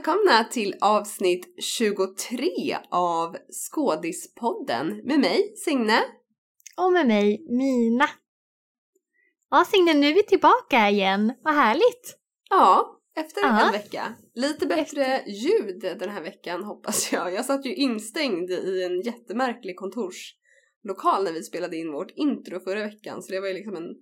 välkomna till avsnitt 23 av Skådispodden med mig Signe. Och med mig Mina. Ja Signe, nu är vi tillbaka igen. Vad härligt! Ja, efter ja. en vecka. Lite bättre ljud den här veckan hoppas jag. Jag satt ju instängd i en jättemärklig kontorslokal när vi spelade in vårt intro förra veckan så det var ju liksom en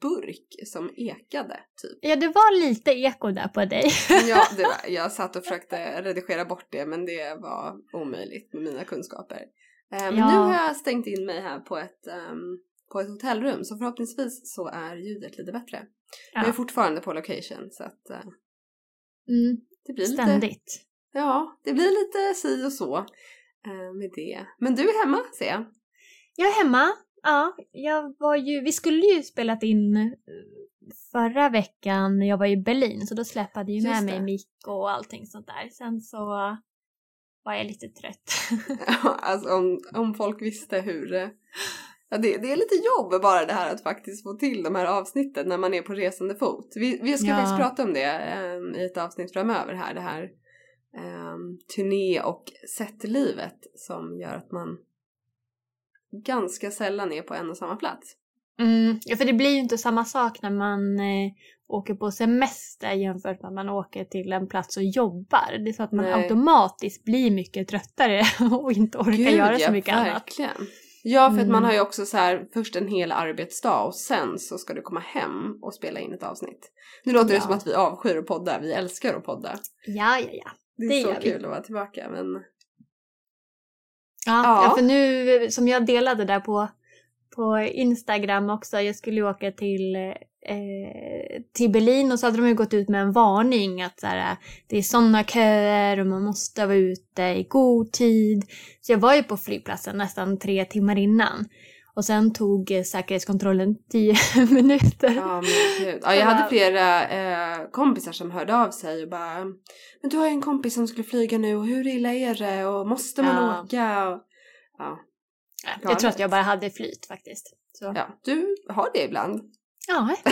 burk som ekade typ. Ja, det var lite eko där på dig. ja, det var, jag satt och försökte redigera bort det men det var omöjligt med mina kunskaper. Men ja. nu har jag stängt in mig här på ett, um, på ett hotellrum så förhoppningsvis så är ljudet lite bättre. Ja. Jag är fortfarande på location så att uh, mm. det blir Ständigt. Lite, ja, det blir lite si och så uh, med det. Men du är hemma ser jag. Jag är hemma. Ja, jag var ju, vi skulle ju spelat in eh, förra veckan när jag var i Berlin så då släpade ju med mig mick och allting sånt där. Sen så var jag lite trött. ja, alltså om, om folk visste hur Ja, det, det, är lite jobb bara det här att faktiskt få till de här avsnitten när man är på resande fot. Vi, vi ska ja. faktiskt prata om det um, i ett avsnitt framöver här, det här um, turné och setlivet som gör att man ganska sällan är på en och samma plats. Mm, ja, för det blir ju inte samma sak när man eh, åker på semester jämfört med att man åker till en plats och jobbar. Det är så att man Nej. automatiskt blir mycket tröttare och inte orkar Gud, göra så mycket verkligen. annat. Ja, för mm. att man mm. har ju också så här först en hel arbetsdag och sen så ska du komma hem och spela in ett avsnitt. Nu låter ja. det som att vi avskyr att podda, vi älskar att podda. Ja, ja, ja. Det är det så kul vi. att vara tillbaka men Ja, ja. för nu som jag delade där på, på Instagram också, jag skulle ju åka till, eh, till Berlin och så hade de ju gått ut med en varning att så här, det är sådana köer och man måste vara ute i god tid. Så jag var ju på flygplatsen nästan tre timmar innan. Och sen tog säkerhetskontrollen tio minuter. Ja, men. Ja, jag hade flera eh, kompisar som hörde av sig och bara Men du har ju en kompis som skulle flyga nu och hur illa är det och måste man ja. åka? Och, ja. Jag tror att jag bara hade flyt faktiskt. Så. Ja, du har det ibland. Ja,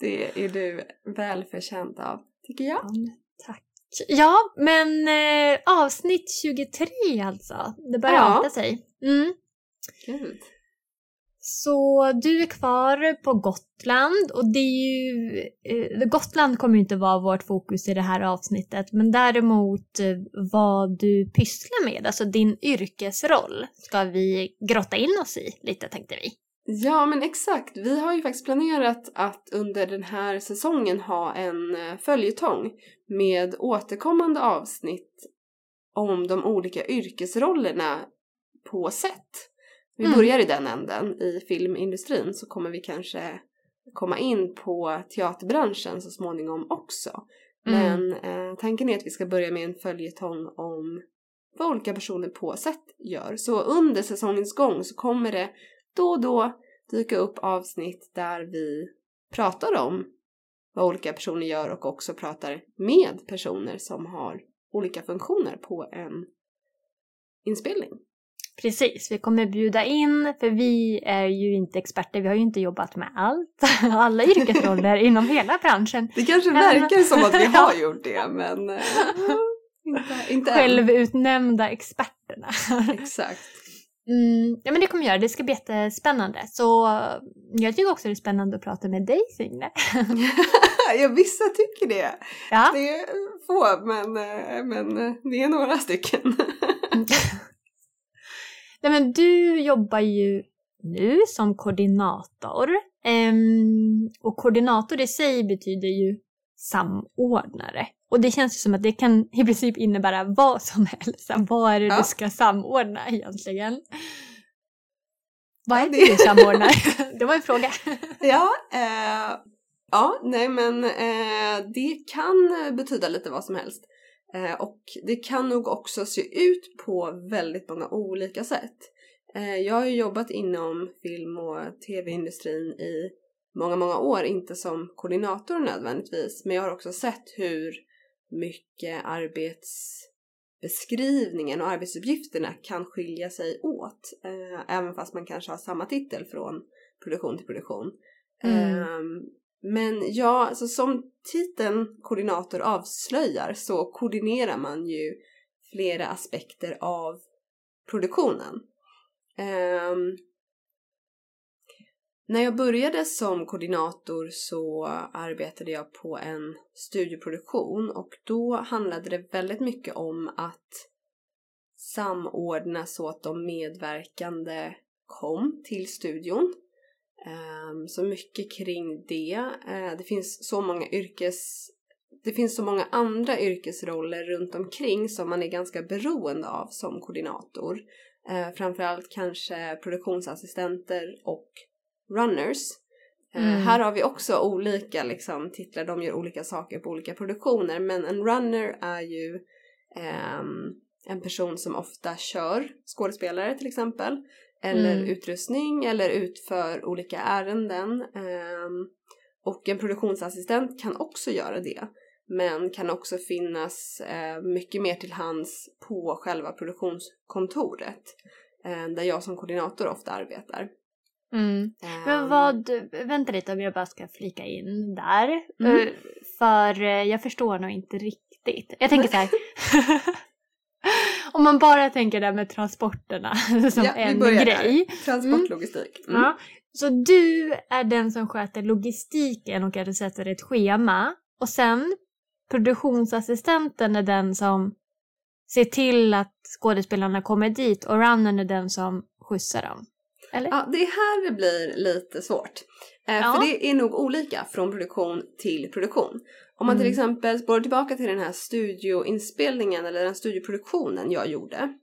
det är du välförtjänt av, tycker jag. Ja, tack. Ja, men eh, avsnitt 23 alltså. Det börjar ja. sig. Mm. Gud. Så du är kvar på Gotland och det är ju... Eh, Gotland kommer ju inte vara vårt fokus i det här avsnittet men däremot eh, vad du pysslar med, alltså din yrkesroll, ska vi grotta in oss i lite tänkte vi. Ja men exakt, vi har ju faktiskt planerat att under den här säsongen ha en eh, följetong med återkommande avsnitt om de olika yrkesrollerna på set. Vi mm. börjar i den änden i filmindustrin så kommer vi kanske komma in på teaterbranschen så småningom också. Mm. Men eh, tanken är att vi ska börja med en följetong om vad olika personer på set gör. Så under säsongens gång så kommer det då och då dyka upp avsnitt där vi pratar om vad olika personer gör och också pratar med personer som har olika funktioner på en inspelning. Precis, vi kommer bjuda in, för vi är ju inte experter, vi har ju inte jobbat med allt, alla yrkesroller inom hela branschen. Det kanske verkar som att vi har gjort det, men äh, inte, inte Självutnämnda experterna. Exakt. Mm, ja men det kommer göra, det ska bli jättespännande. Så jag tycker också det är spännande att prata med dig Signe. ja vissa tycker det. Ja. Det är få men, eh, men eh, det är några stycken. Nej men du jobbar ju nu som koordinator. Um, och koordinator i sig betyder ju samordnare. Och det känns ju som att det kan i princip innebära vad som helst. Vad är det ja. du ska samordna egentligen? Vad är det du samordnar? det var en fråga. ja, eh, ja, nej men eh, det kan betyda lite vad som helst. Eh, och det kan nog också se ut på väldigt många olika sätt. Eh, jag har ju jobbat inom film och tv-industrin i många, många år, inte som koordinator nödvändigtvis, men jag har också sett hur mycket arbetsbeskrivningen och arbetsuppgifterna kan skilja sig åt, eh, även fast man kanske har samma titel från produktion till produktion. Mm. Men ja, alltså som titeln koordinator avslöjar så koordinerar man ju flera aspekter av produktionen. Um, när jag började som koordinator så arbetade jag på en studioproduktion och då handlade det väldigt mycket om att samordna så att de medverkande kom till studion. Um, så mycket kring det. Uh, det finns så många yrkes... Det finns så många andra yrkesroller runt omkring som man är ganska beroende av som koordinator. Uh, framförallt kanske produktionsassistenter och runners. Uh, här har vi också olika liksom, titlar, de gör olika saker på olika produktioner men en runner är ju um, en person som ofta kör skådespelare till exempel eller mm. utrustning eller utför olika ärenden. Um, och en produktionsassistent kan också göra det men kan också finnas uh, mycket mer till hands på själva produktionskontoret uh, där jag som koordinator ofta arbetar. Mm. Um, men vad, vänta lite om jag bara ska flika in där. Mm. Uh, för jag förstår nog inte riktigt. Jag tänker så här. Om man bara tänker det med transporterna som ja, en grej. Transportlogistik. Mm. Ja. Så du är den som sköter logistiken och att sätter ett schema. Och sen produktionsassistenten är den som ser till att skådespelarna kommer dit och runnen är den som skjutsar dem. Eller? Ja, det är här det blir lite svårt. Eh, ja. För det är nog olika från produktion till produktion. Om man till mm. exempel spårar tillbaka till den här studioinspelningen eller den studioproduktionen jag gjorde.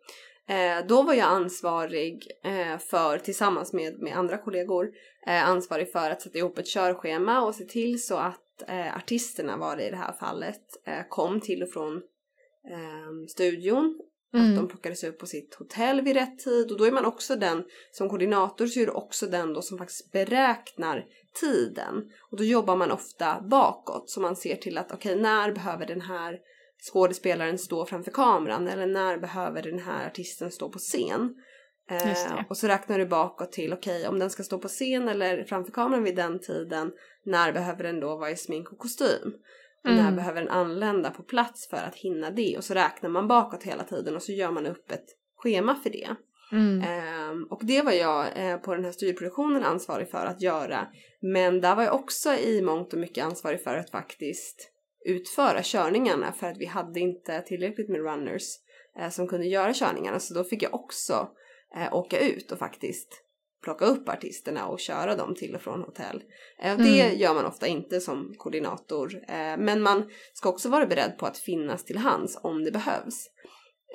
Eh, då var jag ansvarig eh, för, tillsammans med, med andra kollegor, eh, ansvarig för att sätta ihop ett körschema och se till så att eh, artisterna var det i det här fallet eh, kom till och från eh, studion Mm. Att de plockades upp på sitt hotell vid rätt tid och då är man också den, som koordinator så är du också den då som faktiskt beräknar tiden. Och då jobbar man ofta bakåt så man ser till att okej okay, när behöver den här skådespelaren stå framför kameran eller när behöver den här artisten stå på scen. Eh, och så räknar du bakåt till okej okay, om den ska stå på scen eller framför kameran vid den tiden när behöver den då vara i smink och kostym. Mm. när behöver den anlända på plats för att hinna det och så räknar man bakåt hela tiden och så gör man upp ett schema för det. Mm. Um, och det var jag uh, på den här studieproduktionen ansvarig för att göra. Men där var jag också i mångt och mycket ansvarig för att faktiskt utföra körningarna för att vi hade inte tillräckligt med runners uh, som kunde göra körningarna så då fick jag också uh, åka ut och faktiskt plocka upp artisterna och köra dem till och från hotell. Mm. Det gör man ofta inte som koordinator men man ska också vara beredd på att finnas till hands om det behövs.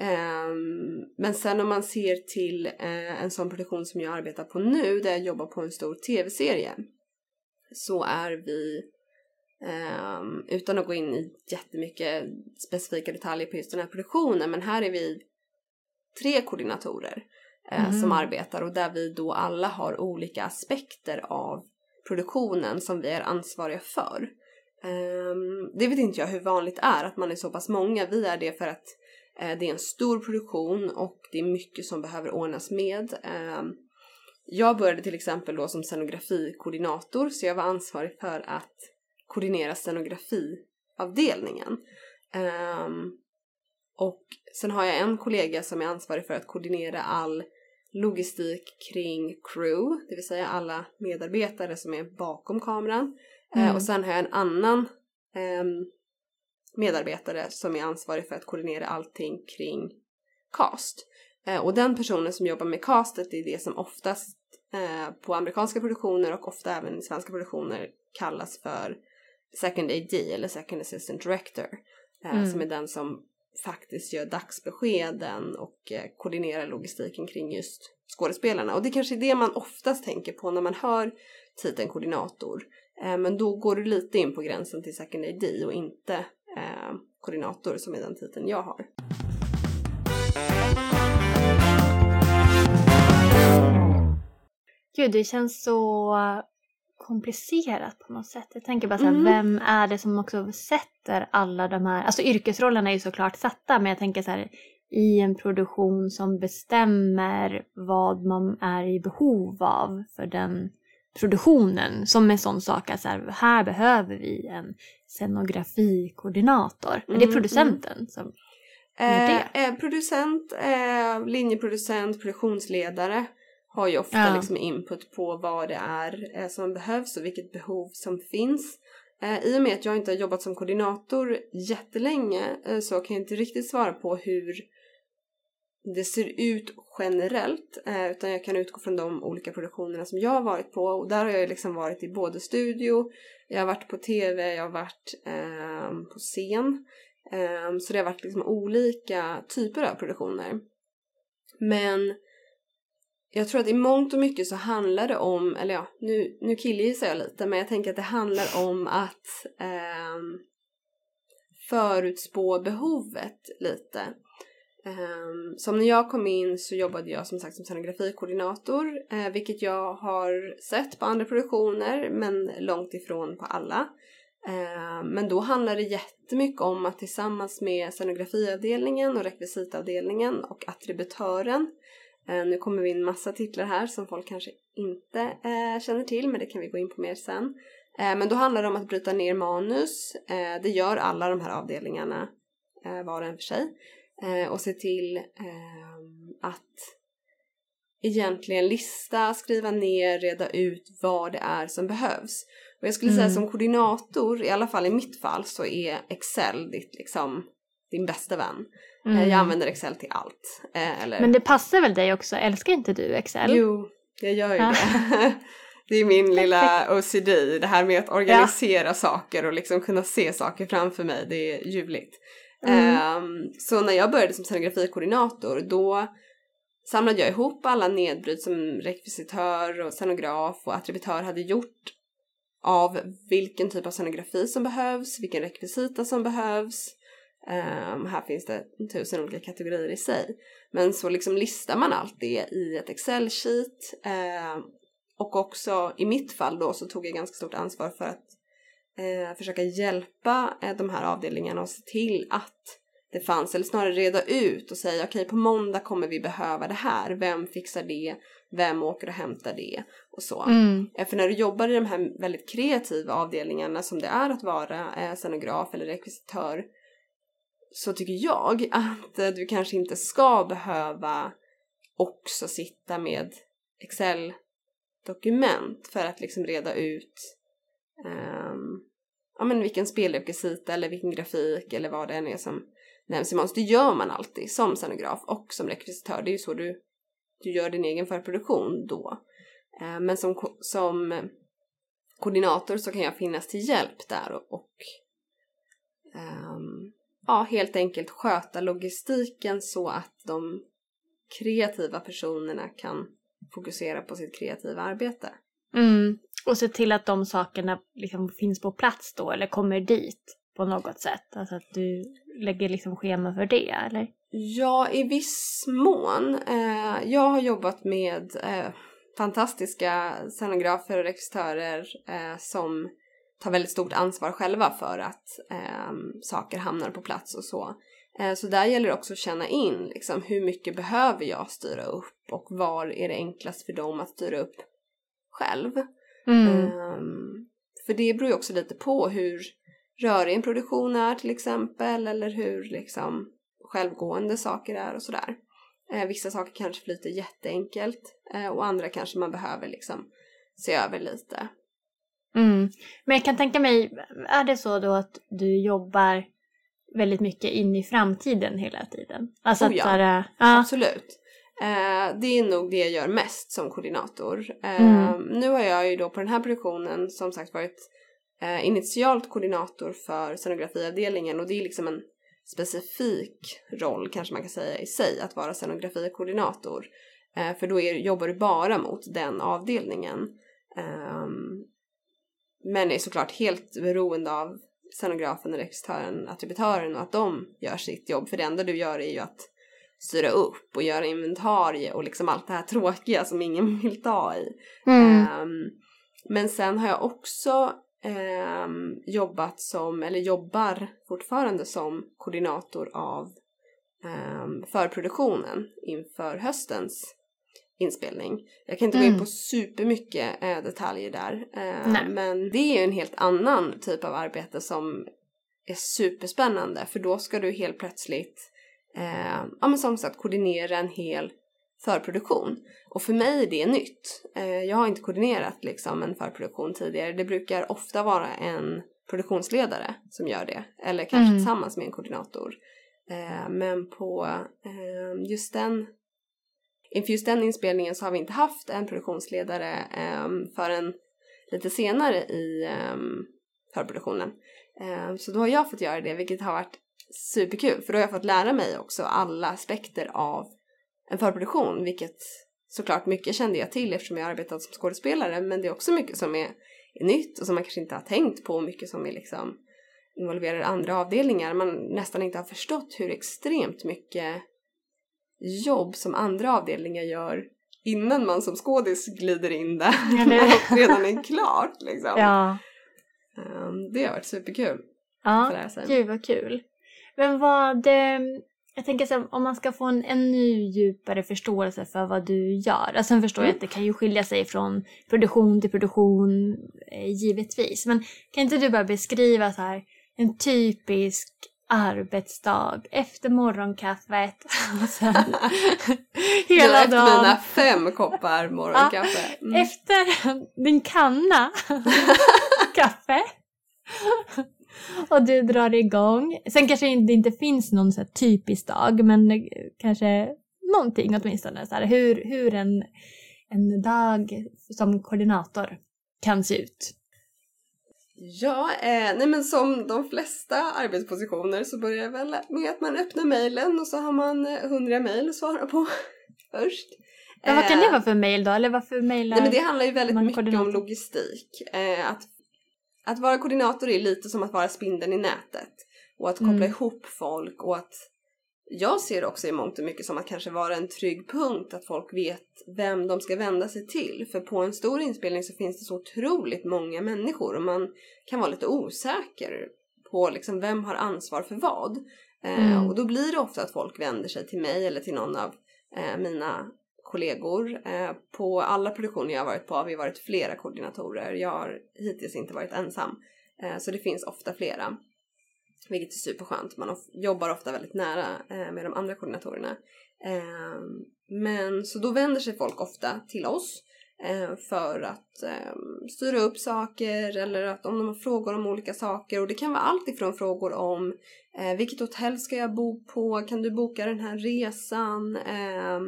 Um, men sen om man ser till uh, en sån produktion som jag arbetar på nu, där jag jobbar på en stor tv-serie, så är vi, um, utan att gå in i jättemycket specifika detaljer på just den här produktionen, men här är vi tre koordinatorer mm. som arbetar och där vi då alla har olika aspekter av produktionen som vi är ansvariga för. Um, det vet inte jag hur vanligt är att man är så pass många. Vi är det för att Eh, det är en stor produktion och det är mycket som behöver ordnas med. Ehm, jag började till exempel då som scenografikoordinator så jag var ansvarig för att koordinera scenografiavdelningen. Ehm, och sen har jag en kollega som är ansvarig för att koordinera all logistik kring crew, det vill säga alla medarbetare som är bakom kameran. Eh, mm. Och sen har jag en annan um, medarbetare som är ansvarig för att koordinera allting kring cast. Eh, och den personen som jobbar med castet är det som oftast eh, på amerikanska produktioner och ofta även i svenska produktioner kallas för second AD eller second assistant director. Eh, mm. Som är den som faktiskt gör dagsbeskeden och eh, koordinerar logistiken kring just skådespelarna. Och det kanske är det man oftast tänker på när man hör titeln koordinator. Eh, men då går du lite in på gränsen till second AD och inte eh, koordinator som är den titeln jag har. Gud, det känns så komplicerat på något sätt. Jag tänker bara så här, mm. vem är det som också sätter alla de här, alltså yrkesrollerna är ju såklart satta, men jag tänker så här, i en produktion som bestämmer vad man är i behov av för den produktionen som en sån sak att så här, här behöver vi en scenografikordinator. Men det är Mm, producenten som Med det? Eh, eh, producent, eh, linjeproducent, produktionsledare har ju ofta Ja. liksom input på vad det är eh, som behövs och vilket behov som finns. Eh, I och med att jag inte har jobbat som koordinator jättelänge eh, så kan jag inte riktigt svara på hur det ser ut generellt utan jag kan utgå från de olika produktionerna som jag har varit på och där har jag liksom varit i både studio, jag har varit på tv, jag har varit ehm, på scen. Ehm, så det har varit liksom olika typer av produktioner. Men jag tror att i mångt och mycket så handlar det om, eller ja, nu, nu killgissar jag lite, men jag tänker att det handlar om att eh, förutspå behovet lite. Eh, som när jag kom in så jobbade jag som sagt som scenografikoordinator, eh, vilket jag har sett på andra produktioner men långt ifrån på alla. Eh, men då handlar det jättemycket om att tillsammans med scenografiavdelningen och rekvisitavdelningen och attributören eh, nu kommer vi in massa titlar här som folk kanske inte eh, känner till men det kan vi gå in på mer sen. Eh, men då handlar det om att bryta ner manus. Eh, det gör alla de här avdelningarna eh, var och en för sig. Eh, och se till att egentligen lista, skriva ner, reda ut vad det är som behövs. Och jag skulle säga Mm. som koordinator, i alla fall i mitt fall, så är Excel ditt liksom din bästa vän. Eh, Mm. Jag använder Excel till allt. Eh, eller... Men det passar väl dig också? Älskar inte du Excel? Jo, jag gör ju Ja. det. Det är min lilla OCD, det här med att organisera saker och liksom kunna se saker framför mig, det är ljuvligt. Mm. Ehm, så när jag började som scenografikkoordinator då samlade jag ihop alla nedbryt som rekvisitör och scenograf och attributör hade gjort av vilken typ av scenografi som behövs, vilken rekvisita som behövs. Ehm, här finns det tusen olika kategorier i sig. Men så liksom listar man allt det i ett Excel-sheet. ehm, och också i mitt fall då så tog jag ganska stort ansvar för att eh, försöka hjälpa eh, de här avdelningarna och se till att det fanns, eller snarare reda ut och säga okej på måndag kommer vi behöva det här, vem fixar det, vem åker och hämtar det och så. Mm. Eh, För när du jobbar i de här väldigt kreativa avdelningarna som det är att vara scenograf eller rekvisitör så tycker jag att eh, du kanske inte ska behöva också sitta med Excel-dokument för att liksom reda ut um, ja, men vilken spelrekvisita eller vilken grafik eller vad det än är som nämns i manus. Det gör man alltid som scenograf och som rekvisitör. Det är ju så du, du gör din egen förproduktion då. Eh, Men som, som koordinator så kan jag finnas till hjälp där och, och um, ja, helt enkelt sköta logistiken så att de kreativa personerna kan fokusera på sitt kreativa arbete. Mm. Och se till att de sakerna liksom finns på plats då eller kommer dit på något sätt. Alltså att du lägger liksom schema för det eller? Ja, i viss mån. Eh, jag har jobbat med eh, fantastiska scenografer och rekvistörer eh, som tar väldigt stort ansvar själva för att eh, saker hamnar på plats och så. Eh, så där gäller det också att känna in liksom, hur mycket behöver jag styra upp och var är det enklast för dem att styra upp själv. Mm. Ehm, för det beror ju också lite på hur rörig en produktion är till exempel eller hur liksom självgående saker är och sådär. Eh, vissa saker kanske flyter jätteenkelt eh, och andra kanske man behöver liksom se över lite. Mm. Men jag kan tänka mig, är det så då att du jobbar väldigt mycket in i framtiden hela tiden? Alltså Oh att ja. så här, ja. Absolut. Eh, det är nog det jag gör mest som koordinator. Eh, Mm. Nu har jag ju då på den här produktionen som sagt varit eh, initialt koordinator för scenografiavdelningen och det är liksom en specifik roll kanske man kan säga i sig att vara scenografikoordinator. Eh, för då är, jobbar du bara mot den avdelningen. Men är såklart helt beroende av scenografen, rekvistören, attributören och att de gör sitt jobb. För det enda du gör är ju att styra upp och göra inventarie och liksom allt det här tråkiga som ingen vill ta i. Mm. Ehm, men sen har jag också ehm, jobbat som, eller jobbar fortfarande som koordinator av um, förproduktionen inför höstens inspelning. Jag kan inte gå in Mm. på supermycket eh, detaljer där. Eh, men det är en helt annan typ av arbete som är superspännande för då ska du helt plötsligt eh, ja, men som sagt koordinera en hel förproduktion. Och för mig är det nytt. Eh, jag har inte koordinerat liksom en förproduktion tidigare. Det brukar ofta vara en produktionsledare som gör det. Eller kanske Mm. tillsammans med en koordinator. Eh, men på eh, just den inför just den inspelningen så har vi inte haft en produktionsledare um, förrän lite senare i um, förproduktionen. Um, så då har jag fått göra det vilket har varit superkul. För då har jag fått lära mig också alla aspekter av en förproduktion vilket såklart mycket kände jag till eftersom jag arbetat som skådespelare. Men det är också mycket som är, är nytt och som man kanske inte har tänkt på mycket som är liksom involverar andra avdelningar. Man nästan inte har förstått hur extremt mycket jobb som andra avdelningar gör innan man som skådis glider in där och redan är klart liksom. Ja. Ehm, det har varit superkul Ja, gud vad kul. Men vad... eh, Jag tänker så här, om man ska få en ännu djupare förståelse för vad du gör. Alltså, sen förstår jag Mm. att det kan ju skilja sig från produktion till produktion, eh, givetvis. Men kan inte du bara beskriva så här en typisk arbetsdag efter morgonkaffet och sen hela efter dagen. mina fem koppar morgonkaffe. Mm. Efter din kanna kaffe. Och du drar igång. Sen kanske det inte finns någon så typisk dag, men kanske någonting åtminstone. Så här, hur hur en, en dag som koordinator kan se ut. Ja, eh, nej men som de flesta arbetspositioner så börjar jag väl med att man öppnar mejlen och så har man eh, hundra mejl att svara på först. Men vad kan Eh, det vara för mejl då? Eller varför mejlar... Nej men det handlar ju väldigt mycket koordinator? om logistik. Eh, att, att vara koordinator är lite som att vara spindeln i nätet. Och att koppla Mm. ihop folk och att jag ser också i mångt och mycket som att kanske vara en trygg punkt att folk vet vem de ska vända sig till. För på en stor inspelning så finns det så otroligt många människor och man kan vara lite osäker på liksom vem har ansvar för vad. Eh, Mm. och då blir det ofta att folk vänder sig till mig eller till någon av eh, mina kollegor. Eh, på alla produktioner jag har varit på har vi varit flera koordinatorer. Jag har hittills inte varit ensam. Eh, så det finns ofta flera. Vilket är superskönt. Man jobbar ofta väldigt nära eh, med de andra koordinatorerna. Eh, men så då vänder sig folk ofta till oss eh, för att eh, styra upp saker eller att om de har frågor om olika saker. Och det kan vara allt ifrån frågor om eh, vilket hotell ska jag bo på? Kan du boka den här resan? Eh,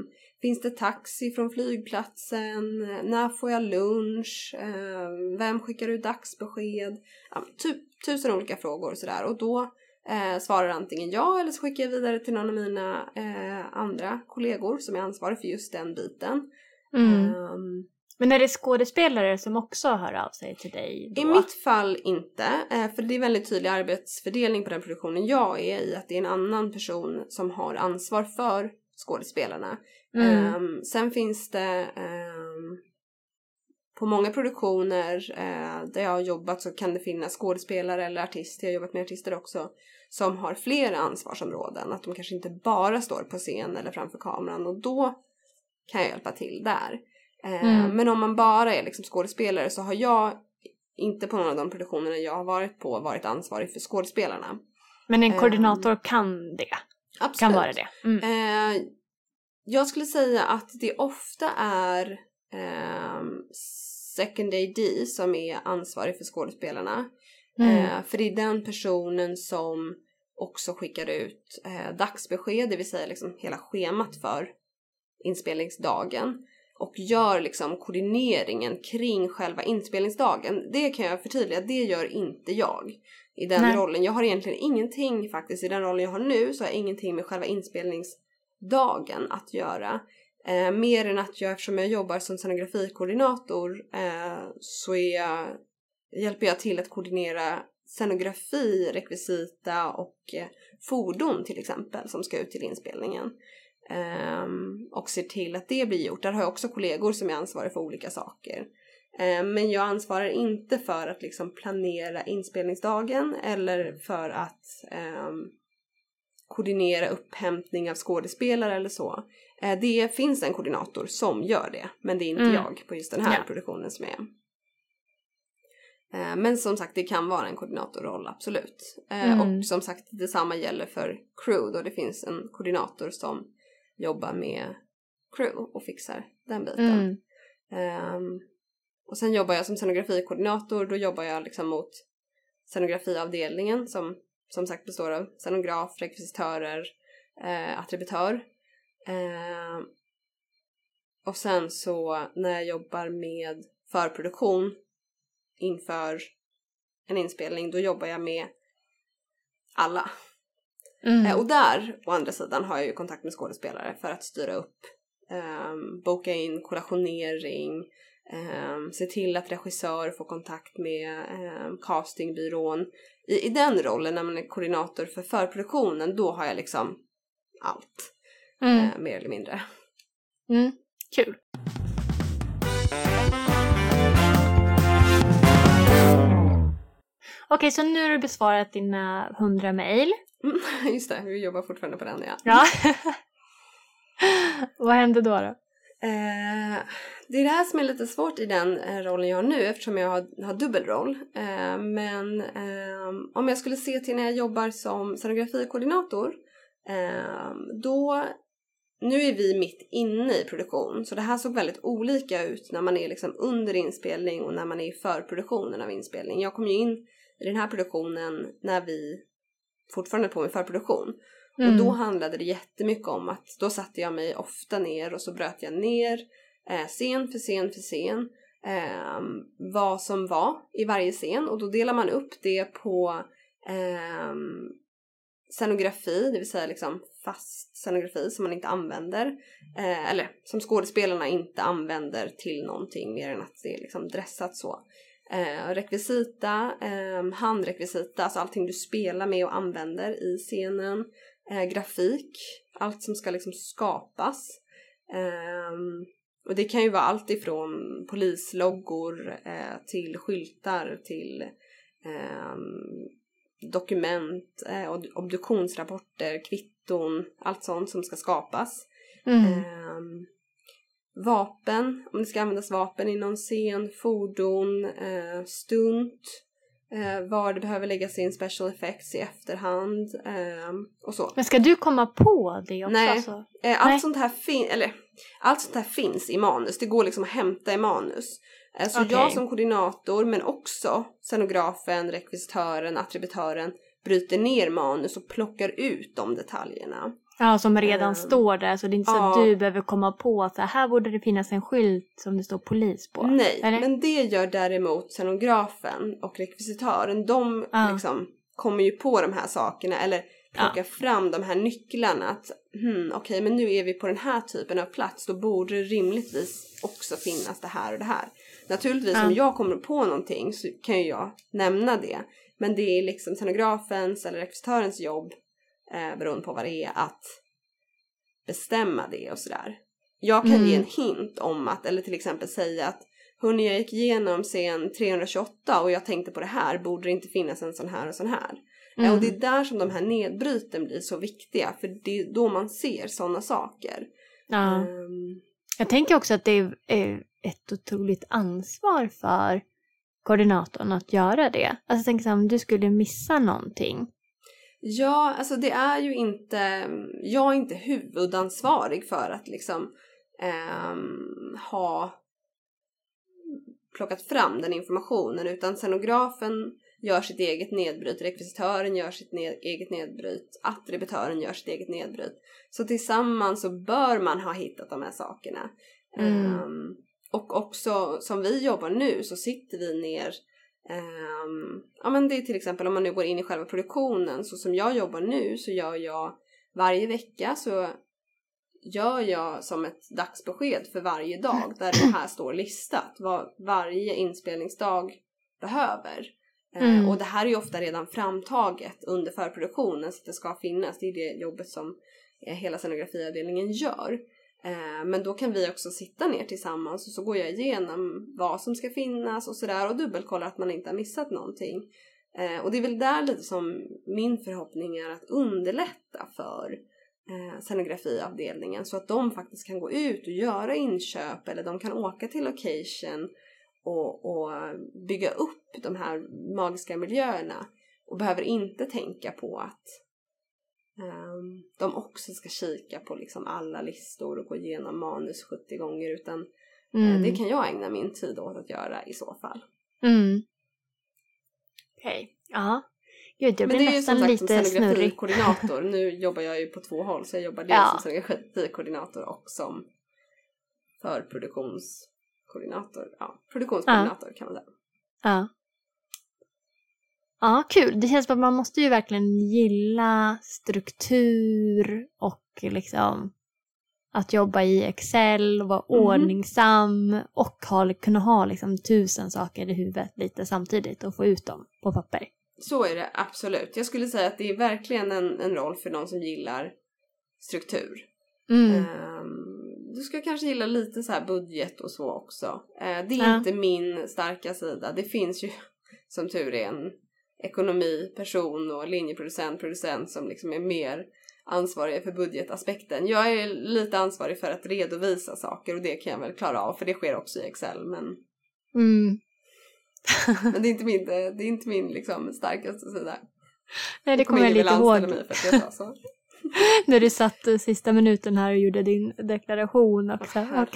Finns det taxi från flygplatsen? När får jag lunch? Eh, vem skickar ut dagsbesked? Ja, typ tusen olika frågor och sådär. Och då eh, svarar antingen jag eller så skickar jag vidare till någon av mina eh, andra kollegor som är ansvarig för just den biten. Mm. Ehm, Men är det skådespelare som också hör av sig till dig då? I mitt fall inte, eh, för det är väldigt tydlig arbetsfördelning på den produktionen jag är i. Att det är en annan person som har ansvar för skådespelarna. Mm. Ehm, sen finns det ehm, på många produktioner eh, där jag har jobbat så kan det finnas skådespelare eller artister, jag har jobbat med artister också, som har flera ansvarsområden. Att de kanske inte bara står på scen eller framför kameran och då kan jag hjälpa till där. Eh, Mm. Men om man bara är liksom skådespelare så har jag inte på någon av de produktionerna jag har varit på varit ansvarig för skådespelarna. Men en Ehm, koordinator kan det? Absolut. Kan vara det? Mm. Eh, jag skulle säga att det ofta är second AD som är ansvarig för skådespelarna. Mm. Eh, för det är den personen som också skickar ut eh, dagsbesked, det vill säga liksom hela schemat för inspelningsdagen. Och gör liksom koordineringen kring själva inspelningsdagen. Det kan jag förtydliga, det gör inte jag i den Nej. rollen. Jag har egentligen ingenting faktiskt, i den rollen jag har nu så har jag ingenting med själva inspelningsdagen att göra. Eh, mer än att jag, eftersom jag jobbar som scenografikoordinator, eh, så är jag, hjälper jag till att koordinera scenografi, rekvisita och eh, fordon till exempel som ska ut till inspelningen. Ehm, och ser till att det blir gjort. Där har jag också kollegor som är ansvariga för olika saker. Ehm, men jag ansvarar inte för att liksom planera inspelningsdagen eller för att ehm, koordinera upphämtning av skådespelare eller så. Eh, det finns en koordinator som gör det, men det är inte Mm. jag på just den här Ja. produktionen som är. Eh, Men som sagt, det kan vara en koordinatorroll, absolut. Eh, Mm. Och som sagt, detsamma gäller för crew då det finns en koordinator som jobbar med crew och fixar den biten. Mm. Ehm, och sen jobbar jag som scenografikoordinator, då jobbar jag liksom mot scenografiavdelningen som som sagt består av scenograf, rekvisitörer, eh, attributör. Ehm, och sen så när jag jobbar med förproduktion inför en inspelning, då jobbar jag med alla. Mm. Eh, och där, å andra sidan, har jag ju kontakt med skådespelare för att styra upp, um, boka in kollationering, um, se till att regissör får kontakt med um, castingbyrån. I, I den rollen, när man är koordinator för förproduktionen, då har jag liksom allt, Mm. eh, mer eller mindre. Mm. Kul. Okej, så nu har du besvarat dina hundra mejl. Mm, just det, vi jobbar fortfarande på den ja. Ja. Vad hände då? då? Eh, det är det här som är lite svårt i den eh, rollen jag har nu eftersom jag har, har dubbelroll. Eh, men eh, om jag skulle se till när jag jobbar som scenografikoordinator eh, då nu är vi mitt inne i produktion så det här såg väldigt olika ut när man är liksom under inspelning och när man är i förproduktionen av inspelning. Jag kom ju in i den här produktionen när vi fortfarande på med förproduktion Mm. och då handlade det jättemycket om att då satte jag mig ofta ner och så bröt jag ner eh, scen för scen för scen eh, vad som var i varje scen och då delar man upp det på eh, scenografi, det vill säga liksom fast scenografi som man inte använder eh, eller som skådespelarna inte använder till någonting mer än att det är liksom dressat så. Eh, rekvisita, eh, handrekvisita, alltså allting du spelar med och använder i scenen eh, grafik, allt som ska liksom skapas. Ehm, och det kan ju vara allt ifrån polisloggor eh, till skyltar till ehm, dokument, eh, obduktionsrapporter, kvitton, allt sånt som ska skapas. Mm. Ehm, vapen, om det ska användas vapen i någon scen, fordon, eh, stunt, eh, var det behöver läggas in special effects i efterhand ehm, och så. Men ska du komma på det också? Nej. Alltså? Eh, allt Nej. sånt här fin- eller allt sånt här finns i manus. Det går liksom att hämta i manus. Eh, så Okej. jag som koordinator men också scenografen, rekvisitören, attributören bryter ner manus och plockar ut de detaljerna. Ja, som redan Ehm, står där så det är inte så ja. att du behöver komma på att här, borde det finnas en skylt som det står polis på. Nej, eller? men det gör däremot scenografen och rekvisitören. De Ja. liksom kommer ju på de här sakerna eller plockar fram de här nycklarna. Att hmm, okej, men nu är vi på den här typen av plats. Då borde det rimligtvis också finnas det här och det här. Naturligtvis Ja. om jag kommer på någonting så kan ju jag nämna det. Men det är liksom scenografens eller rekvisitörens jobb eh, beroende på vad det är att bestämma det och sådär. Jag kan Mm. ge en hint om att, eller till exempel säga att Hörni, jag gick igenom scen 328 och jag tänkte på det här, borde det inte finnas en sån här och sån här? Mm. Och det är där som de här nedbryten blir så viktiga, för det är då man ser sådana saker. Ja. Ehm, Jag tänker också att det är ett otroligt ansvar för koordinatorn att göra det. Alltså jag tänker så här, om du skulle missa någonting. Ja, alltså det är ju inte, jag är inte huvudansvarig för att liksom ehm, ha plockat fram den informationen utan scenografen gör sitt eget nedbryt, rekvisitören gör sitt ned, eget nedbryt, attributören gör sitt eget nedbryt. Så tillsammans så bör man ha hittat de här sakerna. Mm. Ehm, och också som vi jobbar nu så sitter vi ner Ehm, ja men det är till exempel om man nu går in i själva produktionen så som jag jobbar nu så gör jag varje vecka så gör jag som ett dagsbesked för varje dag där det här står listat vad varje inspelningsdag behöver. Eh, Mm. och det här är ju ofta redan framtaget under förproduktionen så att det ska finnas. Det är det jobbet som eh, hela scenografiavdelningen gör. Eh, Men då kan vi också sitta ner tillsammans och så går jag igenom vad som ska finnas och sådär och dubbelkollar att man inte har missat någonting. Eh, och det är väl där lite som min förhoppning är att underlätta för eh, scenografiavdelningen så att de faktiskt kan gå ut och göra inköp eller de kan åka till location och, och bygga upp de här magiska miljöerna och behöver inte tänka på att de också ska kika på liksom alla listor och gå igenom manus 70 gånger utan eh, mm. uh, det kan jag ägna min tid åt att göra i så fall. Mm. Okej, okay. ja. Gud, jag blir Men det är ju som sagt som scenografi-koordinator. nu jobbar jag ju på två håll så jag jobbar dels ja. som scenografi-koordinator och som förproduktionskoordinator. Ja, produktionskoordinator ja. kan man säga. Ja. Ja, kul. Det känns som att man måste ju verkligen gilla struktur och liksom att jobba i Excel och vara mm. ordningsam och ha, kunna ha liksom tusen saker i huvudet lite samtidigt och få ut dem på papper. Så är det absolut. Jag skulle säga att det är verkligen en, en roll för någon som gillar struktur. Mm. Um, du ska kanske gilla lite så här budget och så också. Uh, det är ja. inte min starka sida. Det finns ju som tur är en ekonomiperson och linjeproducent, producent som liksom är mer ansvariga för budgetaspekten. Jag är lite ansvarig för att redovisa saker och det kan jag väl klara av för det sker också i Excel men mm. men det är inte min, det är inte min liksom starkaste sida. Nej det kommer jag lite ihåg. Mig för att jag så. När du satt sista minuten här och gjorde din deklaration också. Oh, ja,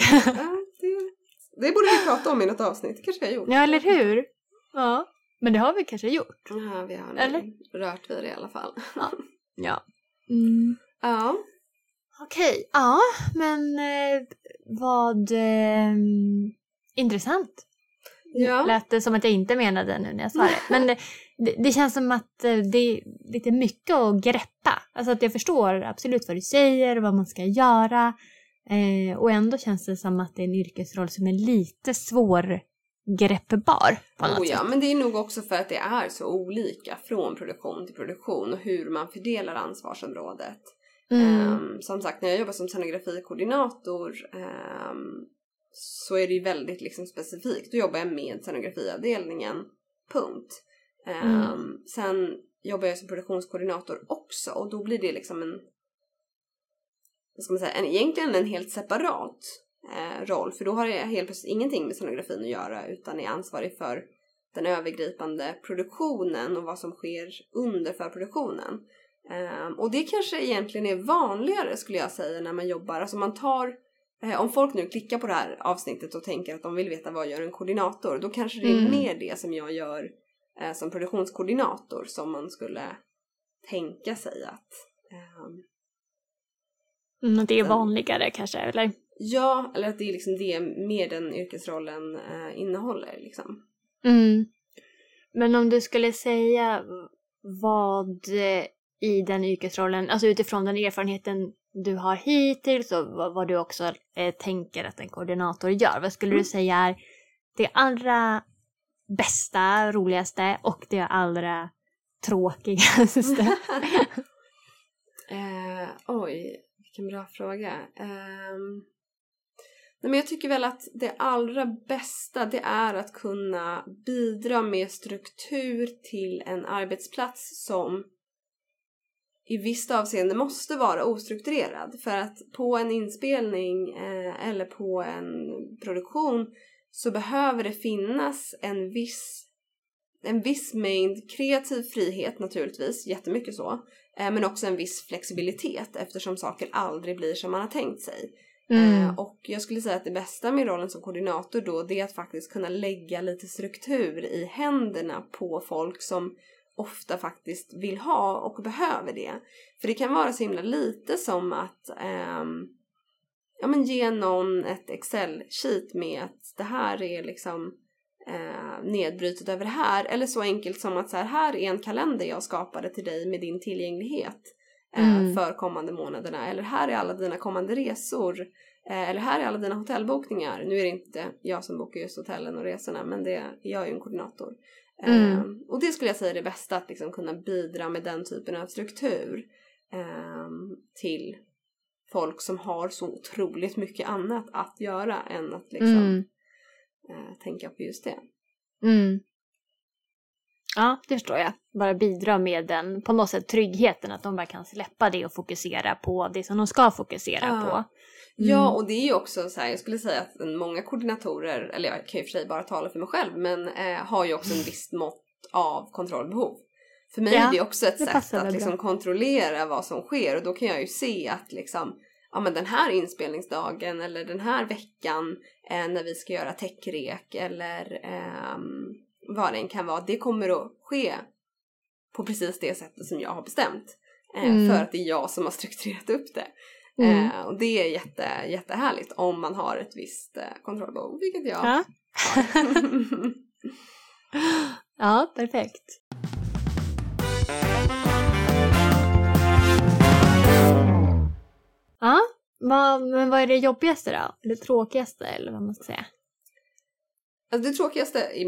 det, det borde vi prata om i något avsnitt, det kanske har gjort. Ja eller hur. Ja. Men det har vi kanske gjort? Ja, vi har Eller? rört vid det i alla fall. Ja. ja. Mm. ja. Okej, ja men eh, vad eh, intressant. Ja. Lät det som att jag inte menade nu när jag sa det. Men det, det, det, känns som att eh, det är lite mycket att greppa. Alltså att jag förstår absolut vad du säger och vad man ska göra. Eh, och ändå känns det som att det är en yrkesroll som är lite svår greppbar på något oh, ja, sätt. men det är nog också för att det är så olika från produktion till produktion och hur man fördelar ansvarsområdet. Mm. Um, som sagt, när jag jobbar som scenografikoordinator um, så är det ju väldigt liksom specifikt. Då jobbar jag med scenografiavdelningen, punkt. Um, mm. Sen jobbar jag som produktionskoordinator också och då blir det liksom en, vad ska man säga, en, egentligen en helt separat roll för då har jag helt plötsligt ingenting med scenografin att göra utan är ansvarig för den övergripande produktionen och vad som sker under förproduktionen. Eh, och det kanske egentligen är vanligare skulle jag säga när man jobbar, alltså man tar eh, om folk nu klickar på det här avsnittet och tänker att de vill veta vad gör en koordinator, då kanske det är mm. mer det som jag gör eh, som produktionskoordinator som man skulle tänka sig att ehm, mm, det är vanligare kanske, eller? Ja, eller att det är liksom det mer den yrkesrollen eh, innehåller liksom. Mm. Men om du skulle säga vad i den yrkesrollen, alltså utifrån den erfarenheten du har hittills och vad, vad du också eh, tänker att en koordinator gör. Vad skulle mm. du säga är det allra bästa, roligaste och det allra tråkigaste? eh, oj, vilken bra fråga. Um... Nej, men jag tycker väl att det allra bästa det är att kunna bidra med struktur till en arbetsplats som i visst avseende måste vara ostrukturerad. För att på en inspelning eh, eller på en produktion så behöver det finnas en viss en viss mängd kreativ frihet naturligtvis, jättemycket så, eh, men också en viss flexibilitet eftersom saker aldrig blir som man har tänkt sig. Mm. Eh, och jag skulle säga att det bästa med rollen som koordinator då det är att faktiskt kunna lägga lite struktur i händerna på folk som ofta faktiskt vill ha och behöver det. För det kan vara så himla lite som att um, ja, men ge någon ett Excel-sheet med att det här är liksom eh, nedbrytet över det här. Eller så enkelt som att så här, här är en kalender jag skapade till dig med din tillgänglighet mm. för kommande månaderna. Eller här är alla dina kommande resor. Eh, eller här är alla dina hotellbokningar. Nu är det inte jag som bokar just hotellen och resorna men det är jag ju en koordinator. Mm. Eh, och det skulle jag säga är det bästa att liksom kunna bidra med den typen av struktur eh, till folk som har så otroligt mycket annat att göra än att liksom mm. eh, tänka på just det. Mm. Ja, det förstår jag. Bara bidra med den, på något sätt, tryggheten. Att de bara kan släppa det och fokusera på det som de ska fokusera Ja. på. Ja, och det är ju också så här, jag skulle säga att många koordinatorer, eller jag kan ju för sig bara tala för mig själv, men eh, har ju också en visst mått av kontrollbehov. För mig Ja, är det också ett det sätt att liksom kontrollera vad som sker och då kan jag ju se att liksom, ja men den här inspelningsdagen eller den här veckan eh, när vi ska göra techrek eller ehm, vad det än kan vara, det kommer att ske på precis det sättet som jag har bestämt. Eh, Mm. För att det är jag som har strukturerat upp det. Mm. Eh, och det är jätte, jättehärligt om man har ett visst eh, kontrollbehov, vilket jag Ja. har. ja, perfekt. Ja, vad, men vad är det jobbigaste då? Eller tråkigaste eller vad man ska säga? Alltså det tråkigaste i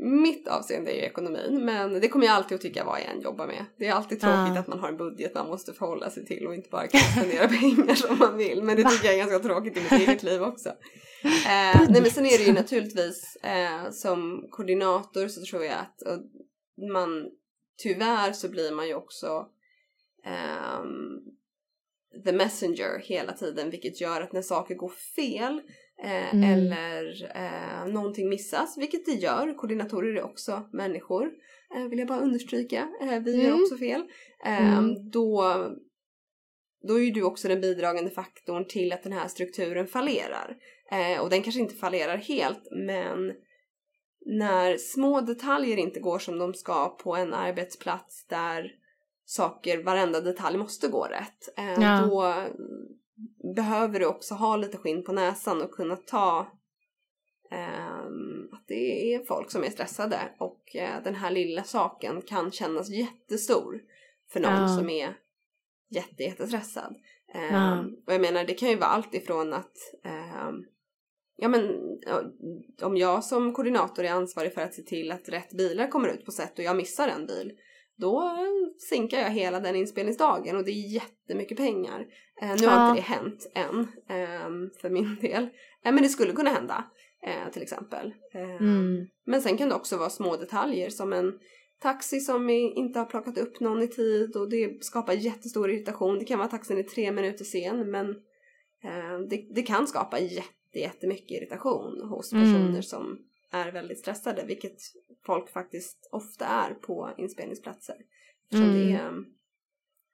mitt avseende är ju ekonomin, men det kommer jag alltid att tycka vad jag än jobbar med. Det är alltid tråkigt Ja. att man har en budget man måste förhålla sig till och inte bara kan spendera pengar som man vill. Men det tycker jag är ganska tråkigt i mitt eget liv också. Eh, nej men sen är det ju naturligtvis eh, som koordinator så tror jag att man tyvärr så blir man ju också ehm, the messenger hela tiden vilket gör att när saker går fel eh, Mm. eller eh, någonting missas, vilket det gör, koordinatorer är också människor, eh, vill jag bara understryka, eh, vi gör Mm. också fel, eh, Mm. då, då är ju du också den bidragande faktorn till att den här strukturen fallerar. Och den kanske inte fallerar helt, men när små detaljer inte går som de ska på en arbetsplats där saker, varenda detalj måste gå rätt. Ja. Då behöver du också ha lite skinn på näsan och kunna ta ehm, att det är folk som är stressade och eh, den här lilla saken kan kännas jättestor för någon Ja. som är jätte, jättestressad. Ehm, Ja. Och jag menar det kan ju vara allt ifrån att ehm, Ja men om jag som koordinator är ansvarig för att se till att rätt bilar kommer ut på sätt och jag missar en bil då sinkar jag hela den inspelningsdagen och det är jättemycket pengar. Eh, nu har Ja. inte det hänt än ehm, för min del. Eh, men det skulle kunna hända eh, till exempel. Eh, Mm. Men sen kan det också vara små detaljer som en taxi som inte har plockat upp någon i tid och det skapar jättestor irritation. Det kan vara taxin är tre minuter sen men eh, det, det kan skapa jätte, jättemycket irritation hos Mm. personer som är väldigt stressade vilket folk faktiskt ofta är på inspelningsplatser. Eftersom Mm. det, är,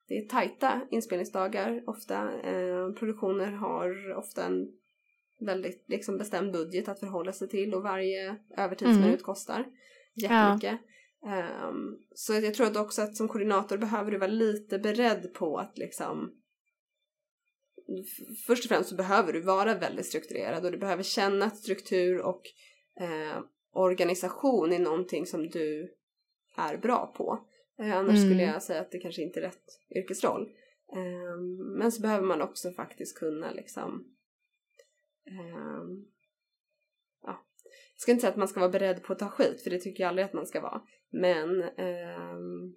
det är tajta inspelningsdagar ofta. Eh, produktioner har ofta en väldigt liksom, bestämd budget att förhålla sig till och varje övertidsminut Mm. kostar jättemycket. Ehm, så jag tror att också att som koordinator behöver du vara lite beredd på att liksom Först och främst så behöver du vara väldigt strukturerad och du behöver känna att struktur och eh, organisation är någonting som du är bra på. Eh, annars Mm. skulle jag säga att det kanske inte är rätt yrkesroll. Ehm, men så behöver man också faktiskt kunna liksom ehm, ja, jag ska inte säga att man ska vara beredd på att ta skit för det tycker jag aldrig att man ska vara. Men ehm,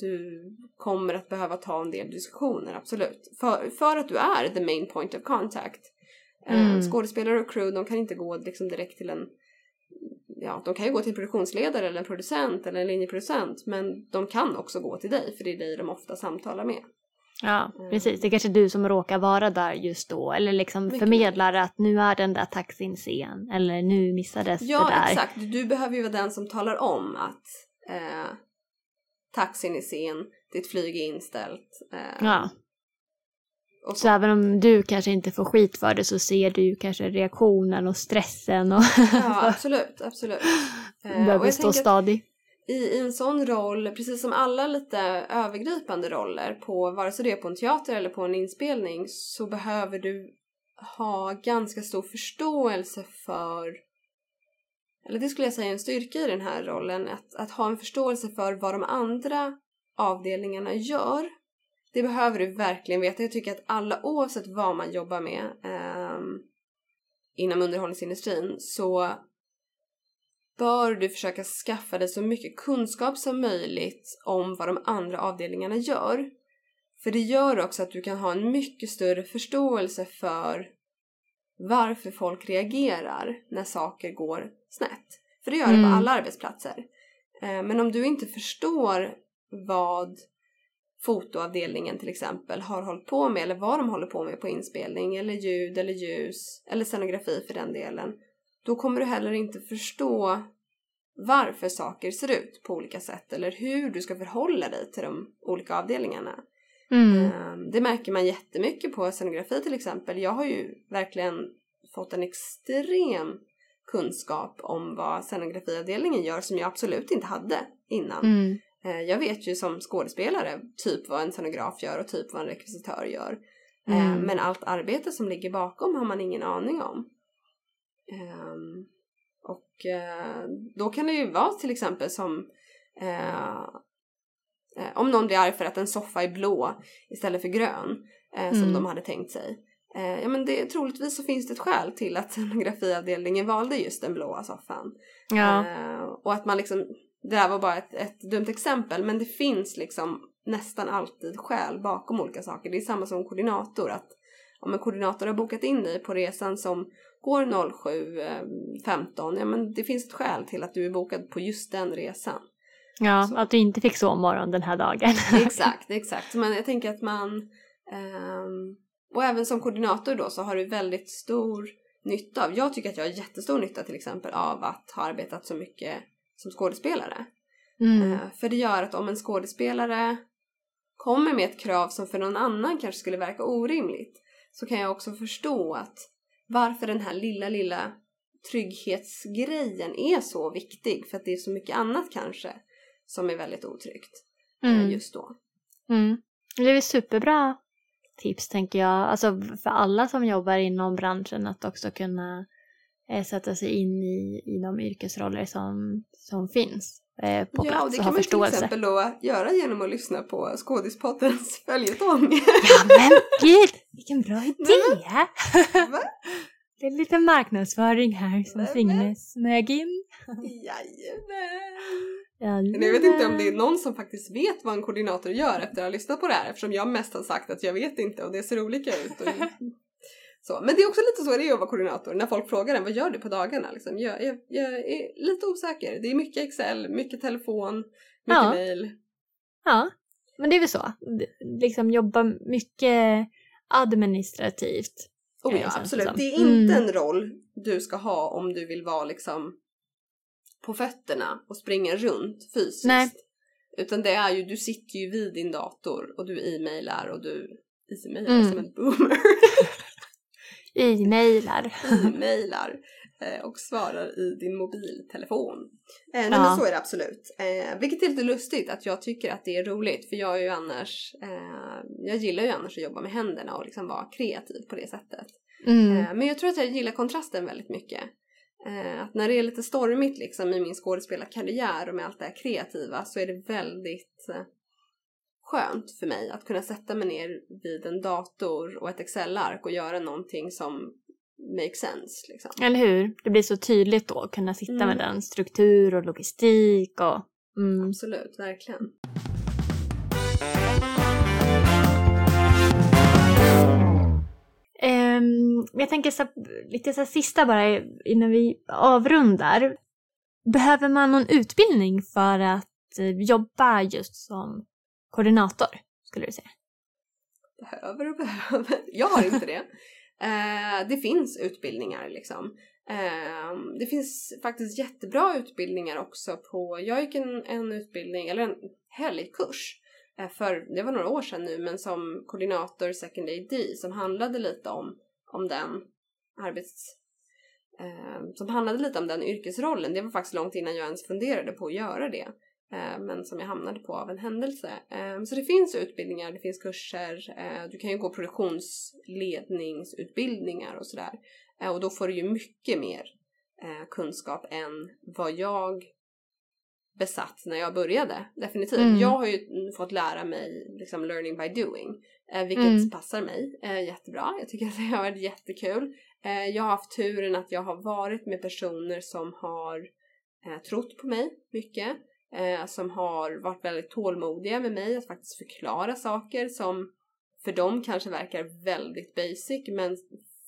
du kommer att behöva ta en del diskussioner, absolut. För, för att du är the main point of contact. Eh, Mm. Skådespelare och crew, de kan inte gå liksom direkt till en Ja, de kan ju gå till en produktionsledare eller en producent eller en linjeproducent men de kan också gå till dig för det är dig de ofta samtalar med. Ja, Mm. precis. Det är kanske du som råkar vara där just då. Eller liksom Mycket förmedlar att nu är den där taxin sen. Eller nu missades Ja, det där. exakt. Du behöver ju vara den som talar om att eh, taxin är sen, ditt flyg är inställt. Eh, Ja. Och Så även om du kanske inte får skit för det så ser du kanske reaktionen och stressen och Ja, absolut, absolut. Eh, och behöver stå stadig. i, i en sån roll, precis som alla lite övergripande roller på vare sig det är på en teater eller på en inspelning så behöver du ha ganska stor förståelse för eller det skulle jag säga är en styrka i den här rollen, att, att ha en förståelse för vad de andra avdelningarna gör. Det behöver du verkligen veta. Jag tycker att alla, oavsett vad man jobbar med ehm, inom underhållningsindustrin, så bör du försöka skaffa dig så mycket kunskap som möjligt om vad de andra avdelningarna gör. För det gör också att du kan ha en mycket större förståelse för varför folk reagerar när saker går snett. För det gör det Mm. på alla arbetsplatser. Eh, men om du inte förstår vad fotoavdelningen till exempel har hållit på med eller vad de håller på med på inspelning eller ljud eller ljus eller scenografi för den delen. Då kommer du heller inte förstå varför saker ser ut på olika sätt eller hur du ska förhålla dig till de olika avdelningarna. Mm. Ehm, Det märker man jättemycket på scenografi till exempel. Jag har ju verkligen fått en extrem kunskap om vad scenografiavdelningen gör som jag absolut inte hade innan. Mm. Eh, Jag vet ju som skådespelare typ vad en scenograf gör och typ vad en rekvisitör gör. Mm. Eh, Men allt arbete som ligger bakom har man ingen aning om. Ehm, Och eh, då kan det ju vara till exempel som om någon blir arg för att en soffa är blå istället för grön som Mm. de hade tänkt sig. Ja men det, troligtvis så finns det ett skäl till att scenografiavdelningen valde just den blåa soffan. Ja. Och att man liksom, det där var bara ett, ett dumt exempel men det finns liksom nästan alltid skäl bakom olika saker. Det är samma som koordinator att om en koordinator har bokat in dig på resan som går 07.15, ja men det finns ett skäl till att du är bokad på just den resan. ja, Så. att du inte fick sovmorgon den här dagen. exakt, exakt. Men jag tänker att man ehm, och även som koordinator då så har du väldigt stor nytta av, jag tycker att jag har jättestor nytta till exempel av att ha arbetat så mycket som skådespelare. Mm. Eh, För det gör att om en skådespelare kommer med ett krav som för någon annan kanske skulle verka orimligt så kan jag också förstå att varför den här lilla, lilla trygghetsgrejen är så viktig för att det är så mycket annat kanske som är väldigt otryggt eh, Mm. just då. Mm. Det är superbra tips tänker jag. Alltså för alla som jobbar inom branschen att också kunna eh, sätta sig in i, i de yrkesroller som, som finns eh, på Ja, och plats det och kan ha man till förståelse. exempel då göra genom att lyssna på Skådispoddens följetong. Ja men gud, vilken bra idé! Va? Det är lite marknadsföring här som. Signe smög in. Jajamän! Ja, Men jag vet inte om det är någon som faktiskt vet vad en koordinator gör efter att ha lyssnat på det här eftersom jag mest har sagt att jag vet inte och det ser olika ut. Och... så. Men det är också lite så det är att vara koordinator när folk frågar en vad gör du på dagarna? Liksom, jag, jag, jag är lite osäker. Det är mycket Excel, mycket telefon, mycket Ja. mail. Ja, men det är väl så. Liksom jobba mycket administrativt. Oh Ja, absolut. Det är inte Mm. en roll du ska ha om du vill vara liksom på fötterna och springa runt fysiskt. Nej. Utan det är ju, du sitter ju vid din dator och du e-mailar och du e-mailar Mm. som en boomer. E-mailar. e-mailar eh, och svarar i din mobiltelefon. Eh, nej Ja. men så är det absolut. Eh, vilket är lite lustigt att jag tycker att det är roligt för jag är ju annars, eh, jag gillar ju annars att jobba med händerna och liksom vara kreativ på det sättet. Mm. Eh, Men jag tror att jag gillar kontrasten väldigt mycket. Eh, Att när det är lite stormigt liksom i min skådespelarkarriär och med allt det här kreativa så är det väldigt eh, skönt för mig att kunna sätta mig ner vid en dator och ett Excel-ark och göra någonting som makes sense liksom. Eller hur? Det blir så tydligt då att kunna sitta Mm. med den struktur och logistik och... Mm. Absolut, verkligen. Ehm, jag tänker så, lite så sista bara innan vi avrundar. Behöver man någon utbildning för att eh, jobba just som koordinator? Skulle du säga? Behöver och behöver. Jag har inte det. Eh, det finns utbildningar liksom. Eh, det finns faktiskt jättebra utbildningar också på, jag gick en, en utbildning, eller en helgkurs eh, för, det var några år sedan nu, men som koordinator second AD som handlade lite om, om den arbets... Eh, som handlade lite om den yrkesrollen. Det var faktiskt långt innan jag ens funderade på att göra det. Eh, men som jag hamnade på av en händelse. Eh, så det finns utbildningar, det finns kurser, eh, du kan ju gå produktionsledningsutbildningar och sådär. Och då får du ju mycket mer kunskap än vad jag besatt när jag började. Definitivt. Mm. Jag har ju fått lära mig liksom learning by doing. Vilket Mm. passar mig jättebra. Jag tycker att det har varit jättekul. Jag har haft turen att jag har varit med personer som har trott på mig mycket. Eh, som har varit väldigt tålmodiga med mig att faktiskt förklara saker som för dem kanske verkar väldigt basic men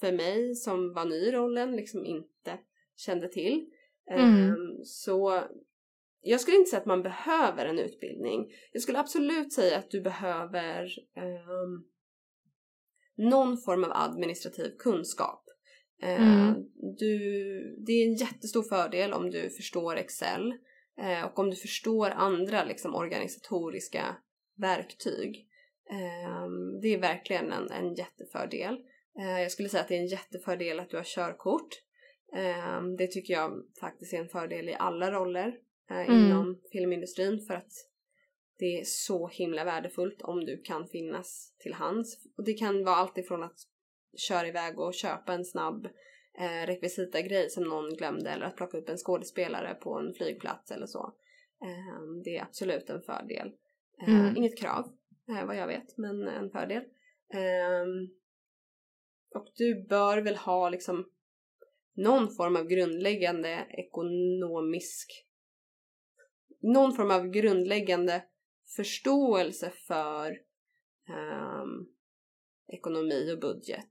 för mig som var ny i rollen liksom inte kände till. Mm. Ehm, så jag skulle inte säga att man behöver en utbildning. Jag skulle absolut säga att du behöver um, någon form av administrativ kunskap. Uh, du, det är en jättestor fördel om du förstår Excel uh, och om du förstår andra liksom, organisatoriska verktyg. Um, det är verkligen en, en jättefördel. Uh, jag skulle säga att det är en jättefördel att du har körkort. Um, det tycker jag faktiskt är en fördel i alla roller mm. inom filmindustrin för att det är så himla värdefullt om du kan finnas till hands. Och det kan vara allt ifrån att köra iväg och köpa en snabb eh, rekvisita-grej som någon glömde eller att plocka upp en skådespelare på en flygplats eller så. Eh, det är absolut en fördel. Eh, mm. Inget krav, eh, vad jag vet, men en fördel. Ehm, och du bör väl ha liksom någon form av grundläggande ekonomisk någon form av grundläggande förståelse för um, ekonomi och budget.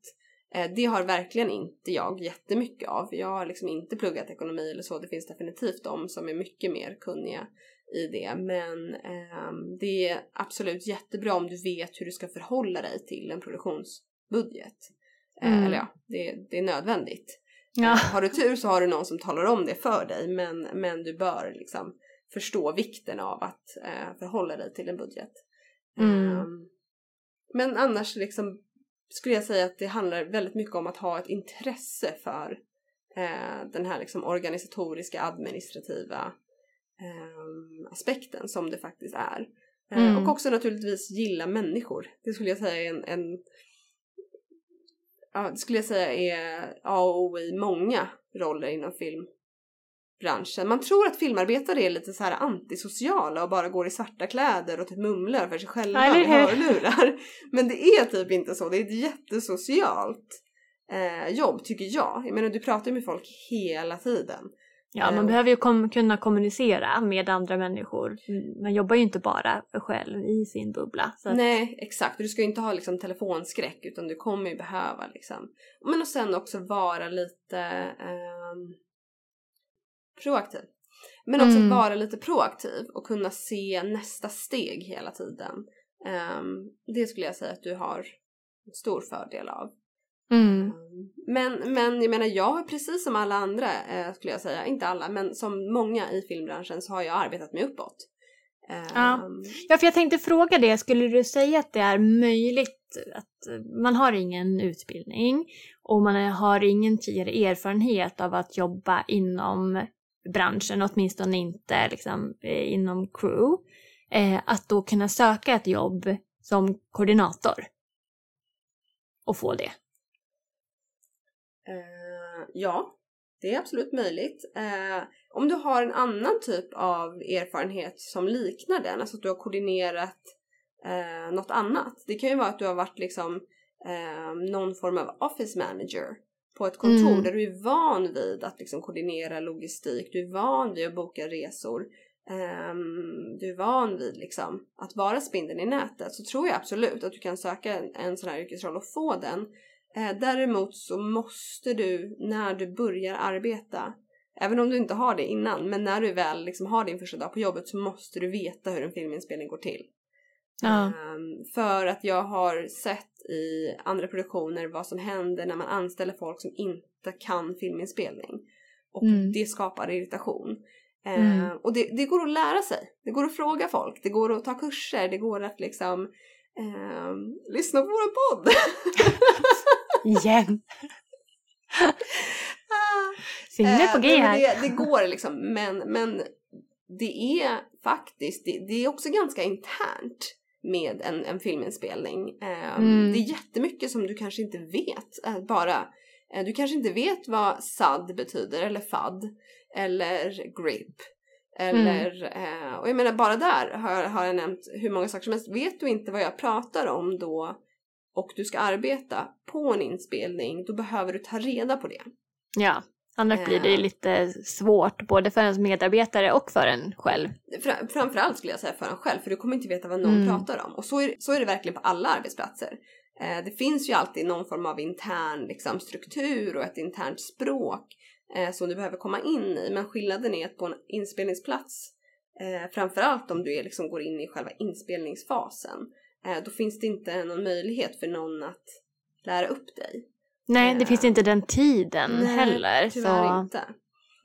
Eh, det har verkligen inte jag jättemycket av. Jag har liksom inte pluggat ekonomi eller så. Det finns definitivt de som är mycket mer kunniga i det. Men eh, det är absolut jättebra om du vet hur du ska förhålla dig till en produktionsbudget. Eh, mm. Eller ja, det, det är nödvändigt. Ja. Eh, har du tur så har du någon som talar om det för dig men, men du bör liksom förstå vikten av att förhålla dig till en budget. Mm. Um, men annars liksom skulle jag säga att det handlar väldigt mycket om att ha ett intresse för eh, den här liksom organisatoriska administrativa eh, aspekten som det faktiskt är. Eh, mm. Och också naturligtvis gilla människor. Det skulle jag säga är en, en ja, det skulle jag säga är A och O i många roller inom film branschen. Man tror att filmarbetare är lite så här antisociala och bara går i svarta kläder och typ mumlar för sig själva med hörlurar. Men det är typ inte så. Det är ett jättesocialt eh, jobb tycker jag. Jag menar du pratar ju med folk hela tiden. Ja, man eh, behöver ju kom kunna kommunicera med andra människor. Man jobbar ju inte bara själv i sin bubbla. Att... Nej, exakt. Du ska ju inte ha liksom telefonskräck utan du kommer ju behöva liksom. Men och sen också vara lite eh, proaktiv. Men också mm. att vara lite proaktiv och kunna se nästa steg hela tiden. Um, det skulle jag säga att du har stor fördel av. Mm. Um, men, men jag menar jag har precis som alla andra uh, skulle jag säga, inte alla men som många i filmbranschen så har jag arbetat mig uppåt. Um, ja. ja, för jag tänkte fråga det, skulle du säga att det är möjligt att man har ingen utbildning och man har ingen tidigare erfarenhet av att jobba inom branschen, åtminstone inte liksom, eh, inom crew, eh, att då kunna söka ett jobb som koordinator och få det? Uh, ja, det är absolut möjligt. Eh, om du har en annan typ av erfarenhet som liknar den, alltså att du har koordinerat eh, något annat. Det kan ju vara att du har varit liksom eh, någon form av office manager på ett kontor mm. där du är van vid att liksom koordinera logistik, du är van vid att boka resor, um, du är van vid liksom att vara spindeln i nätet så tror jag absolut att du kan söka en, en sån här yrkesroll och få den. Uh, däremot så måste du när du börjar arbeta Även om du inte har det innan, men när du väl liksom har din första dag på jobbet så måste du veta hur en filminspelning går till. Ja. Um, för att jag har sett i andra produktioner vad som händer när man anställer folk som inte kan filminspelning. Och mm. det skapar irritation. Mm. Uh, och det, det, går att lära sig. Det går att fråga folk. Det går att ta kurser. Det går att liksom uh, lyssna på vår podd. Igen. Sinne på G här. Det, det, går liksom men, men det är faktiskt, det, det är också ganska internt med en, en filminspelning. Um, mm. Det är jättemycket som du kanske inte vet uh, bara. Uh, du kanske inte vet vad SAD betyder eller FAD eller GRIP. Eller, mm. uh, och jag menar bara där har, har jag nämnt hur många saker som helst. Vet du inte vad jag pratar om då och du ska arbeta på en inspelning, då behöver du ta reda på det. Ja. Annars blir det ju lite svårt både för ens medarbetare och för en själv. Fram, framförallt skulle jag säga för en själv för du kommer inte veta vad någon mm. pratar om. Och så är, så är det verkligen på alla arbetsplatser. Eh, det finns ju alltid någon form av intern liksom, struktur och ett internt språk eh, som du behöver komma in i. Men skillnaden är att på en inspelningsplats Eh, framförallt om du är, liksom, går in i själva inspelningsfasen. Eh, då finns det inte någon möjlighet för någon att lära upp dig. Nej, det Eh, finns inte den tiden Nej, heller. Tyvärr så... inte.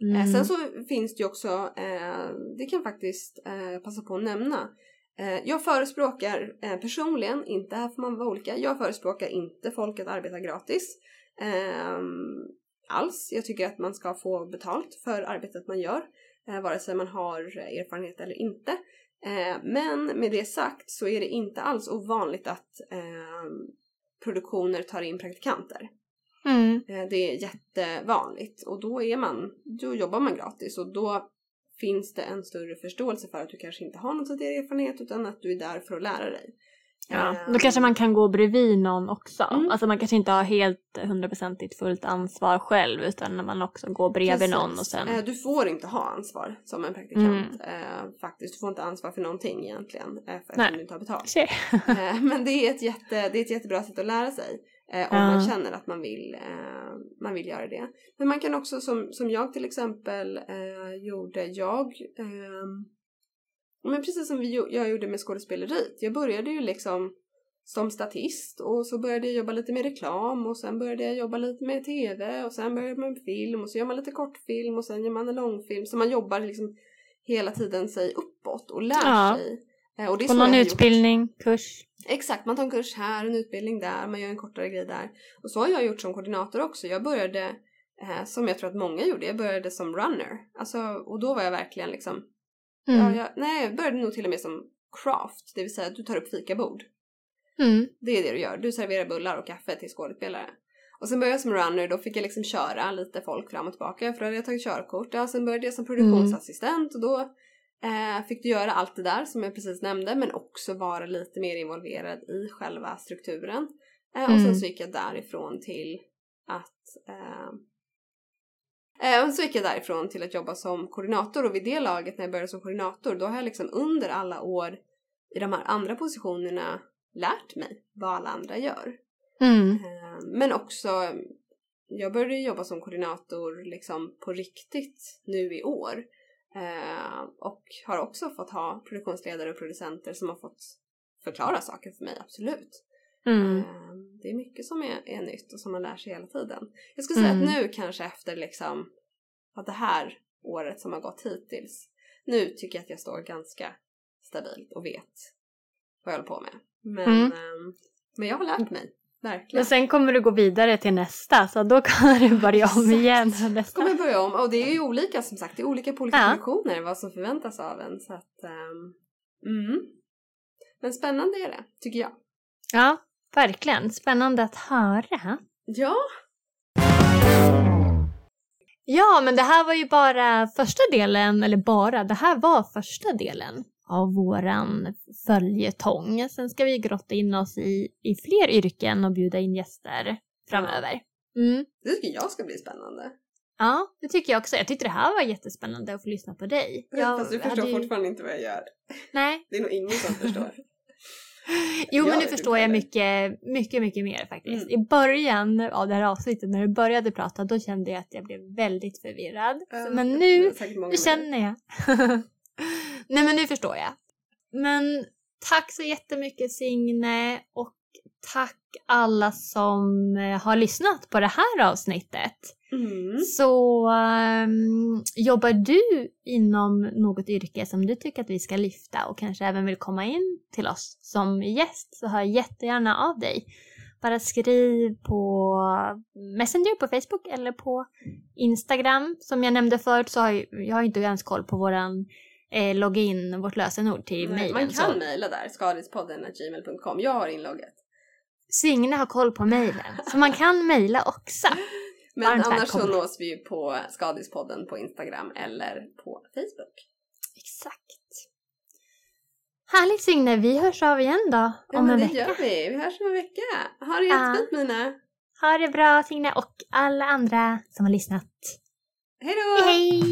Mm. Eh, sen så finns det ju också, eh, det kan jag faktiskt passa på att nämna. Jag förespråkar personligen, inte här får man vara olika, jag förespråkar inte folk att arbeta gratis. ehm, alls. Jag tycker att man ska få betalt för arbetet man gör. Eh, vare sig man har erfarenhet eller inte. Men med det sagt så är det inte alls ovanligt att ehm, produktioner tar in praktikanter. Mm. Eh, Det är jättevanligt och då är man, då jobbar man gratis och då finns det en större förståelse för att du kanske inte har någon tidigare erfarenhet utan att du är där för att lära dig. Ja, Eh, då kanske man kan gå bredvid någon också. Mm. Alltså man kanske inte har helt hundraprocentigt fullt ansvar själv utan när man också går bredvid Precis. någon och sen... Eh, Du får inte ha ansvar som en praktikant eh, faktiskt. Du får inte ansvar för någonting egentligen eh, för Nej. att du inte har betalt. Men det är, ett jätte, det är ett jättebra sätt att lära sig. Eh, om Ja. man känner att man vill, eh, man vill göra det. Men man kan också som, som jag till exempel eh, gjorde. Jag, ehm, men precis som vi, jag gjorde med skådespeleriet. Jag började ju liksom som statist och så började jag jobba lite med reklam och sen började jag jobba lite med tv och sen började man med film och så gör man lite kortfilm och sen gör man en långfilm. Så man jobbar liksom hela tiden sig uppåt och lär Ja. sig. Eh, Och det är På någon har gjort. utbildning, kurs. Exakt, man tar en kurs här, en utbildning där, man gör en kortare grej där. Och så har jag gjort som koordinator också. Jag började, eh, som jag tror att många gjorde, jag började som runner. Alltså, och då var jag verkligen liksom, Mm. ja, jag, nej jag började nog till och med som craft, det vill säga att du tar upp fikabord. Mm. Det är det du gör, du serverar bullar och kaffe till skådespelare. Och sen började jag som runner, då fick jag liksom köra lite folk fram och tillbaka för då hade jag tagit körkort. Ja, sen började jag som produktionsassistent och då eh, fick du göra allt det där som jag precis nämnde men också vara lite mer involverad i själva strukturen. Eh, och sen Mm. så gick jag därifrån till att eh, eh, och så gick jag därifrån till att jobba som koordinator och vid det laget när jag började som koordinator då har jag liksom under alla år i de här andra positionerna lärt mig vad alla andra gör. Mm. Eh, Men också, jag började jobba som koordinator liksom på riktigt nu i år. Eh, och har också fått ha produktionsledare och producenter som har fått förklara saker för mig, absolut. Mm. Eh, Det är mycket som är, är nytt och som man lär sig hela tiden. Jag skulle säga Mm. att nu kanske efter liksom, att det här året som har gått hittills, nu tycker jag att jag står ganska stabilt och vet vad jag håller på med. Men, Mm. eh, men jag har lärt mig, verkligen. Men sen kommer du gå vidare till nästa så då kan du börja om Exakt. igen. kommer Nästa. jag börja om. Och det är ju olika som sagt, det är olika på olika Ja. funktioner vad som förväntas av en. Så att, ehm, mm. Men spännande är det, tycker jag. Ja, verkligen. Spännande att höra. Ja, Ja, men det här var ju bara första delen, eller bara, det här var första delen av våran följetong. Sen ska vi grotta in oss i, i fler yrken och bjuda in gäster framöver. Mm. det tycker jag ska bli spännande. Ja, det tycker jag också. Jag tyckte det här var jättespännande att få lyssna på dig. Jag Fast du förstår ju- fortfarande inte vad jag gör. Nej. Det är nog ingen som förstår. Jo, Jag men nu förstår jag mycket, mycket, mycket mer faktiskt. Mm. I början av det här avsnittet, när du började prata, då kände jag att jag blev väldigt förvirrad. Ja, men det nu Nu känner jag. Nej men nu förstår jag. Men tack så jättemycket Signe och tack alla som eh, har lyssnat på det här avsnittet. Mm. Så ehm, jobbar du inom något yrke som du tycker att vi ska lyfta och kanske även vill komma in till oss som gäst så hör jättegärna av dig. Bara skriv på Messenger på Facebook eller på Instagram. Som jag nämnde förut så har jag, jag har inte ens koll på våran eh, login, vårt lösenord till mejlen. Man kan så mejla där, skadispodden.gmail.com. Jag har inlogget. Signe har koll på mejlen. Så man kan mejla också. Men Varmt annars så välkomna. nås vi ju på Skadispodden på Instagram eller på Facebook. Exakt. Härligt Signe, vi hörs av igen då Ja, om men en det vecka. gör vi. Vi hörs om en vecka. Ha det Ja. jättefint Mina. Ha det bra Signe och alla andra som har lyssnat. Hej då! Hej!